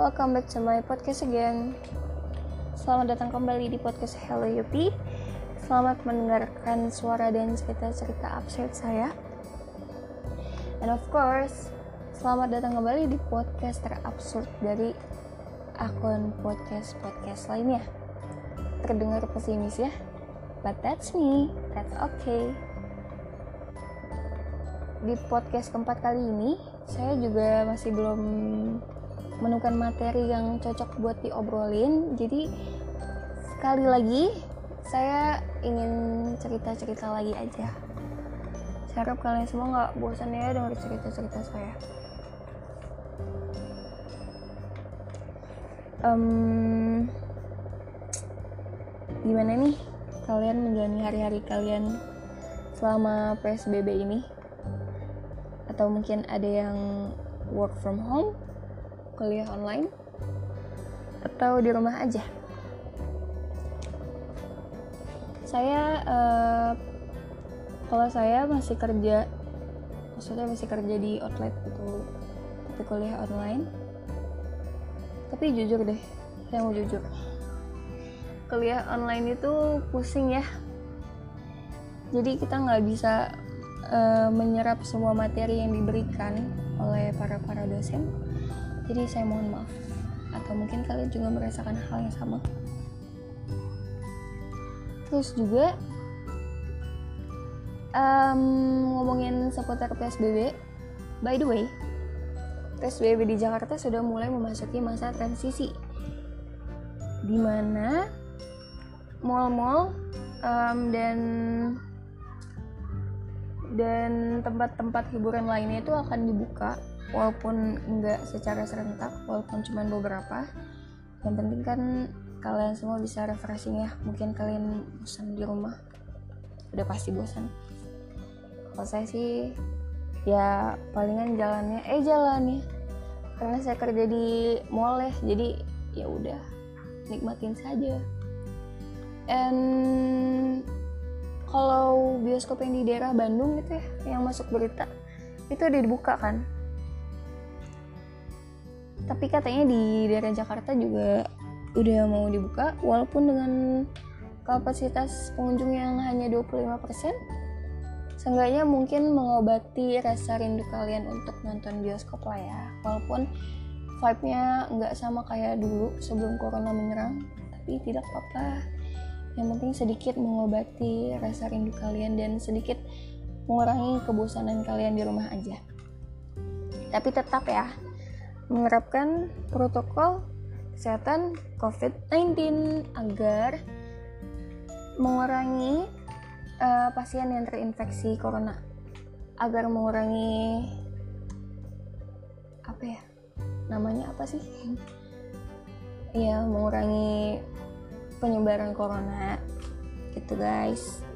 welcome back to my podcast again. Selamat datang kembali di podcast Hello Yupi. Selamat mendengarkan suara dan cerita-cerita absurd saya. And of course, selamat datang kembali di podcast terabsurd dari akun podcast-podcast lainnya. Terdengar pesimis ya, but that's me, that's okay. Di podcast keempat kali ini, saya juga masih belum menemukan materi yang cocok buat diobrolin. Jadi sekali lagi saya ingin cerita-cerita lagi aja. Saya harap kalian semua nggak bosan ya dengar cerita-cerita saya. Um, gimana nih kalian menjalani hari-hari kalian selama PSBB ini? Atau mungkin ada yang work from home kuliah online atau di rumah aja? Saya uh, kalau saya masih kerja maksudnya masih kerja di outlet gitu tapi kuliah online. Tapi jujur deh saya mau jujur. Kuliah online itu pusing ya. Jadi kita nggak bisa uh, menyerap semua materi yang diberikan oleh para para dosen jadi saya mohon maaf. Atau mungkin kalian juga merasakan hal yang sama. Terus juga um, ngomongin seputar PSBB by the way PSBB di Jakarta sudah mulai memasuki masa transisi. Di mana mall-mall um, dan dan tempat-tempat hiburan lainnya itu akan dibuka walaupun enggak secara serentak walaupun cuma beberapa. Yang penting kan kalian semua bisa refreshing ya. Mungkin kalian bosan di rumah. Udah pasti bosan. Kalau saya sih ya palingan jalannya eh jalannya karena saya kerja di mall ya jadi ya udah nikmatin saja. And kalau bioskop yang di daerah Bandung gitu ya yang masuk berita itu udah dibuka kan tapi katanya di daerah Jakarta juga udah mau dibuka walaupun dengan kapasitas pengunjung yang hanya 25% seenggaknya mungkin mengobati rasa rindu kalian untuk nonton bioskop lah ya. Walaupun vibe-nya nggak sama kayak dulu sebelum corona menyerang tapi tidak apa-apa. Yang penting sedikit mengobati rasa rindu kalian dan sedikit mengurangi kebosanan kalian di rumah aja. Tapi tetap ya menerapkan protokol kesehatan COVID-19 agar mengurangi uh, pasien yang terinfeksi corona. Agar mengurangi apa ya namanya apa sih? Ya mengurangi penyebaran corona gitu guys.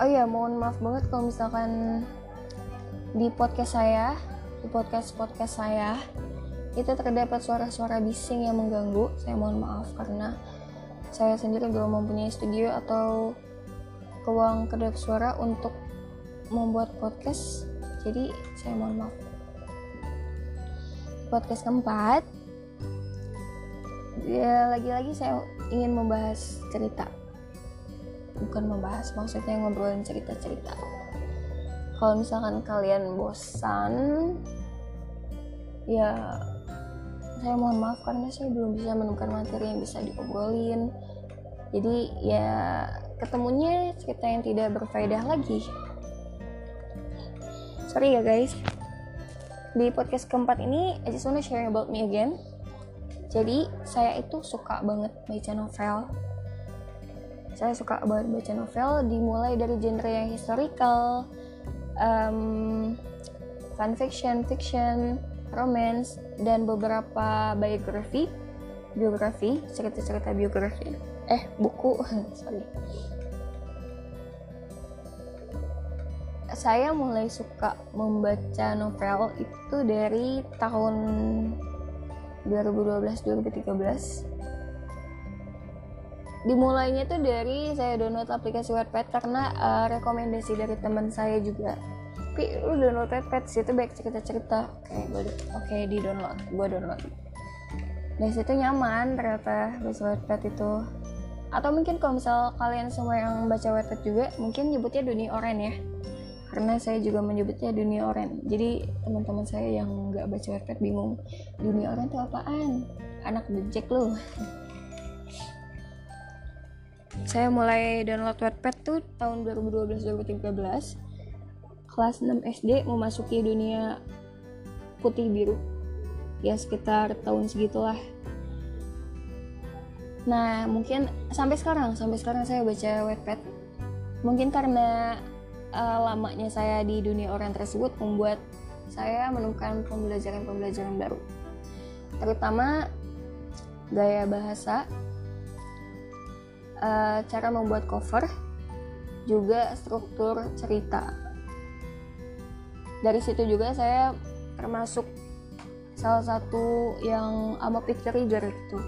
Oh ya mohon maaf banget kalau misalkan di podcast saya di podcast-podcast saya itu terdapat suara-suara bising yang mengganggu. Saya mohon maaf karena saya sendiri belum mempunyai studio atau ruang kedap suara untuk membuat podcast. Jadi saya mohon maaf. Podcast keempat, ya lagi-lagi saya ingin membahas cerita. Bukan membahas, maksudnya ngobrolin cerita-cerita kalau misalkan kalian bosan ya saya mohon maaf karena saya belum bisa menemukan materi yang bisa diobrolin. Jadi ya ketemunya cerita yang tidak berfaedah lagi. Sorry ya guys. Di podcast keempat ini I just wanna share about me again. Jadi saya itu suka banget baca novel. Saya suka banget baca novel dimulai dari genre yang historical um, fan fiction, fiction, romance, dan beberapa biografi, biografi, cerita-cerita biografi, eh buku, sorry. Saya mulai suka membaca novel itu dari tahun 2012-2013 dimulainya tuh dari saya download aplikasi Wattpad karena uh, rekomendasi dari teman saya juga. Tapi lu download Wattpad situ baik cerita-cerita. Kayak gue oke okay, di download gue download. Dari situ nyaman ternyata baca Wattpad itu. Atau mungkin kalau misal kalian semua yang baca Wattpad juga mungkin nyebutnya dunia oren ya. Karena saya juga menyebutnya dunia oren. Jadi teman-teman saya yang nggak baca Wattpad bingung dunia oren itu apaan? Anak bejek lu saya mulai download Wattpad tuh tahun 2012-2013 kelas 6 SD memasuki dunia putih biru. Ya sekitar tahun segitulah. Nah mungkin sampai sekarang sampai sekarang saya baca Wattpad. Mungkin karena uh, lamanya saya di dunia orang tersebut membuat saya menemukan pembelajaran-pembelajaran baru. Terutama gaya bahasa uh, cara membuat cover juga struktur cerita. Dari situ juga saya termasuk salah satu yang ama picture reader gitu.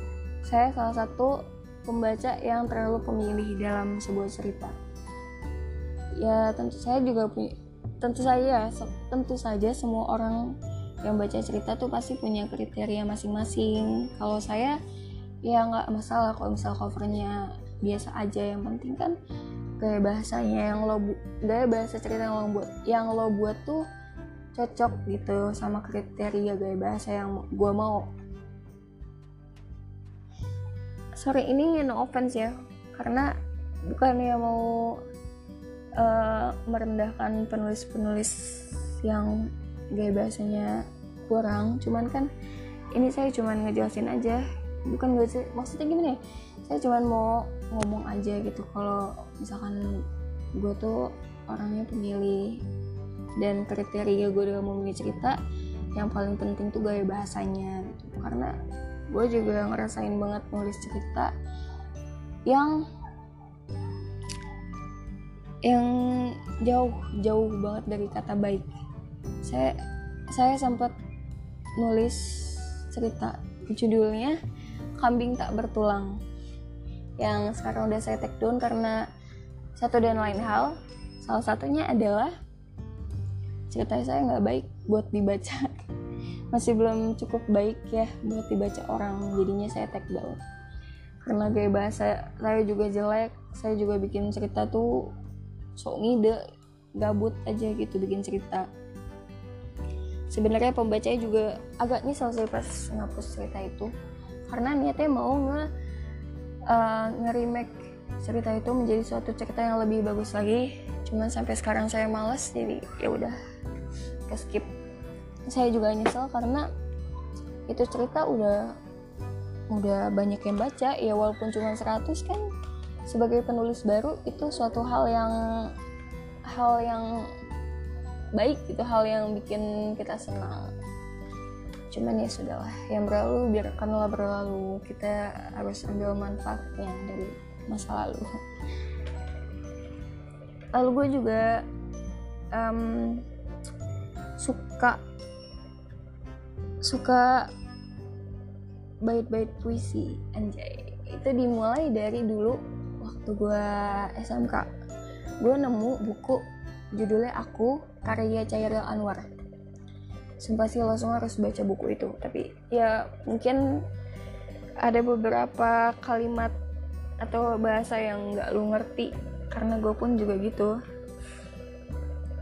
Saya salah satu pembaca yang terlalu pemilih dalam sebuah cerita. Ya tentu saya juga punya tentu saja tentu saja semua orang yang baca cerita tuh pasti punya kriteria masing-masing. Kalau saya ya nggak masalah kalau misal covernya biasa aja. Yang penting kan gaya bahasanya yang lo gaya bahasa cerita yang lo buat yang lo buat tuh cocok gitu sama kriteria gaya bahasa yang gue mau. Sorry ini no offense ya karena bukannya mau uh, merendahkan penulis-penulis yang gaya bahasanya kurang. Cuman kan ini saya cuman ngejelasin aja. Bukan gue maksudnya gimana ya saya cuman mau ngomong aja gitu. Kalau misalkan gue tuh orangnya pemilih dan kriteria gue dalam memilih cerita yang paling penting tuh gaya bahasanya gitu. Karena gue juga ngerasain banget nulis cerita yang yang jauh jauh banget dari kata baik. Saya saya sempat nulis cerita judulnya kambing tak bertulang yang sekarang udah saya take down karena satu dan lain hal. Salah satunya adalah cerita saya nggak baik buat dibaca. Masih belum cukup baik ya buat dibaca orang jadinya saya tag down. Karena gaya bahasa saya juga jelek saya juga bikin cerita tuh sok ngide gabut aja gitu bikin cerita. Sebenarnya pembacanya juga agak nyesel sih pas ngapus cerita itu. Karena niatnya mau nge uh, nge-remake cerita itu menjadi suatu cerita yang lebih bagus lagi. Cuman sampai sekarang saya males jadi ya udah ke skip. Saya juga nyesel karena itu cerita udah udah banyak yang baca. Ya walaupun cuma 100 kan sebagai penulis baru itu suatu hal yang hal yang baik itu hal yang bikin kita senang cuman ya sudahlah. Yang berlalu biarkanlah berlalu. Kita harus ambil manfaatnya dari masa lalu. Lalu gue juga um, suka suka bait-bait puisi anjay. Itu dimulai dari dulu waktu gue SMK gue nemu buku judulnya aku karya Cairil Anwar sumpah sih langsung harus baca buku itu. Tapi ya mungkin ada beberapa kalimat atau bahasa yang nggak lu ngerti. Karena gue pun juga gitu.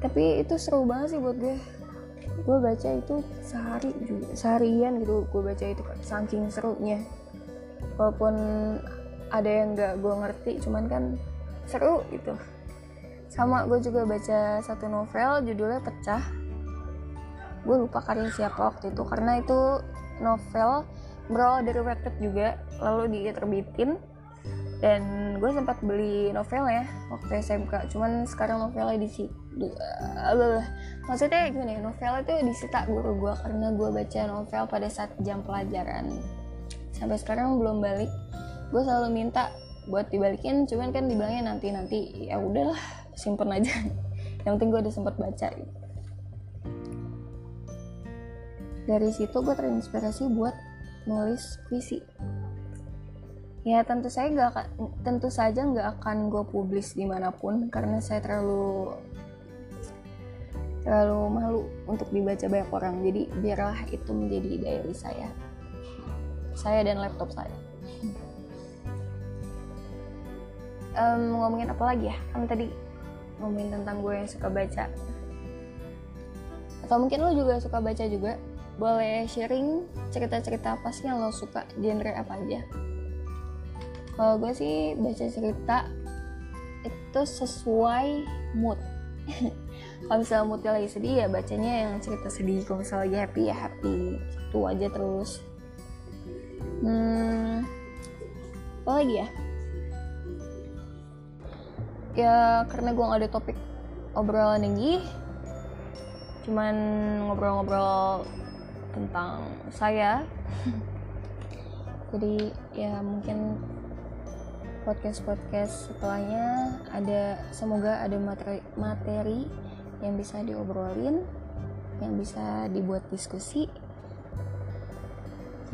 Tapi itu seru banget sih buat gue. Gue baca itu sehari juga seharian gitu gue baca itu saking serunya. Walaupun ada yang nggak gue ngerti cuman kan seru gitu. Sama gue juga baca satu novel judulnya pecah gue lupa karya siapa waktu itu karena itu novel berawal dari Wattpad juga lalu diterbitin dan gue sempat beli novel ya waktu SMK cuman sekarang novelnya di uh, maksudnya gimana ya novel itu disita guru gue karena gue baca novel pada saat jam pelajaran. Sampai sekarang belum balik. Gue selalu minta buat dibalikin cuman kan dibilangnya nanti nanti. Ya udahlah simpen aja. Yang penting gue udah sempat baca dari situ gue terinspirasi buat nulis puisi. Ya tentu saya nggak tentu saja nggak akan gue publis di mana pun karena saya terlalu terlalu malu untuk dibaca banyak orang. Jadi biarlah itu menjadi diary saya. Saya dan laptop saya. Um, ngomongin apa lagi ya? Kan tadi ngomongin tentang gue yang suka baca. Atau mungkin lo juga suka baca juga boleh sharing cerita-cerita apa sih yang lo suka genre apa aja? Kalau gue sih baca cerita itu sesuai mood. Kalau misalnya moodnya lagi sedih ya bacanya yang cerita sedih. Kalau misalnya lagi happy ya happy. Itu aja terus. Hmm apa lagi ya? Ya karena gue gak ada topik obrolan lagi cuman ngobrol-ngobrol tentang saya. Jadi ya mungkin podcast-podcast setelahnya ada semoga ada materi materi yang bisa diobrolin yang bisa dibuat diskusi.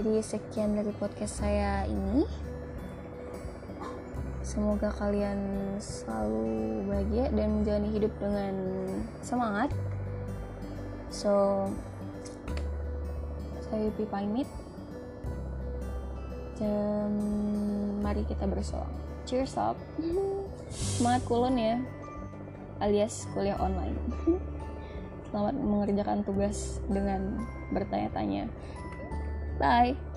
Jadi sekian dari podcast saya ini. Semoga kalian selalu bahagia dan menjalani hidup dengan semangat. So saya Yupi pamit dan mari kita bersoal. Cheers up. Semangat kulon ya alias kuliah online. Selamat mengerjakan tugas dengan bertanya-tanya. Bye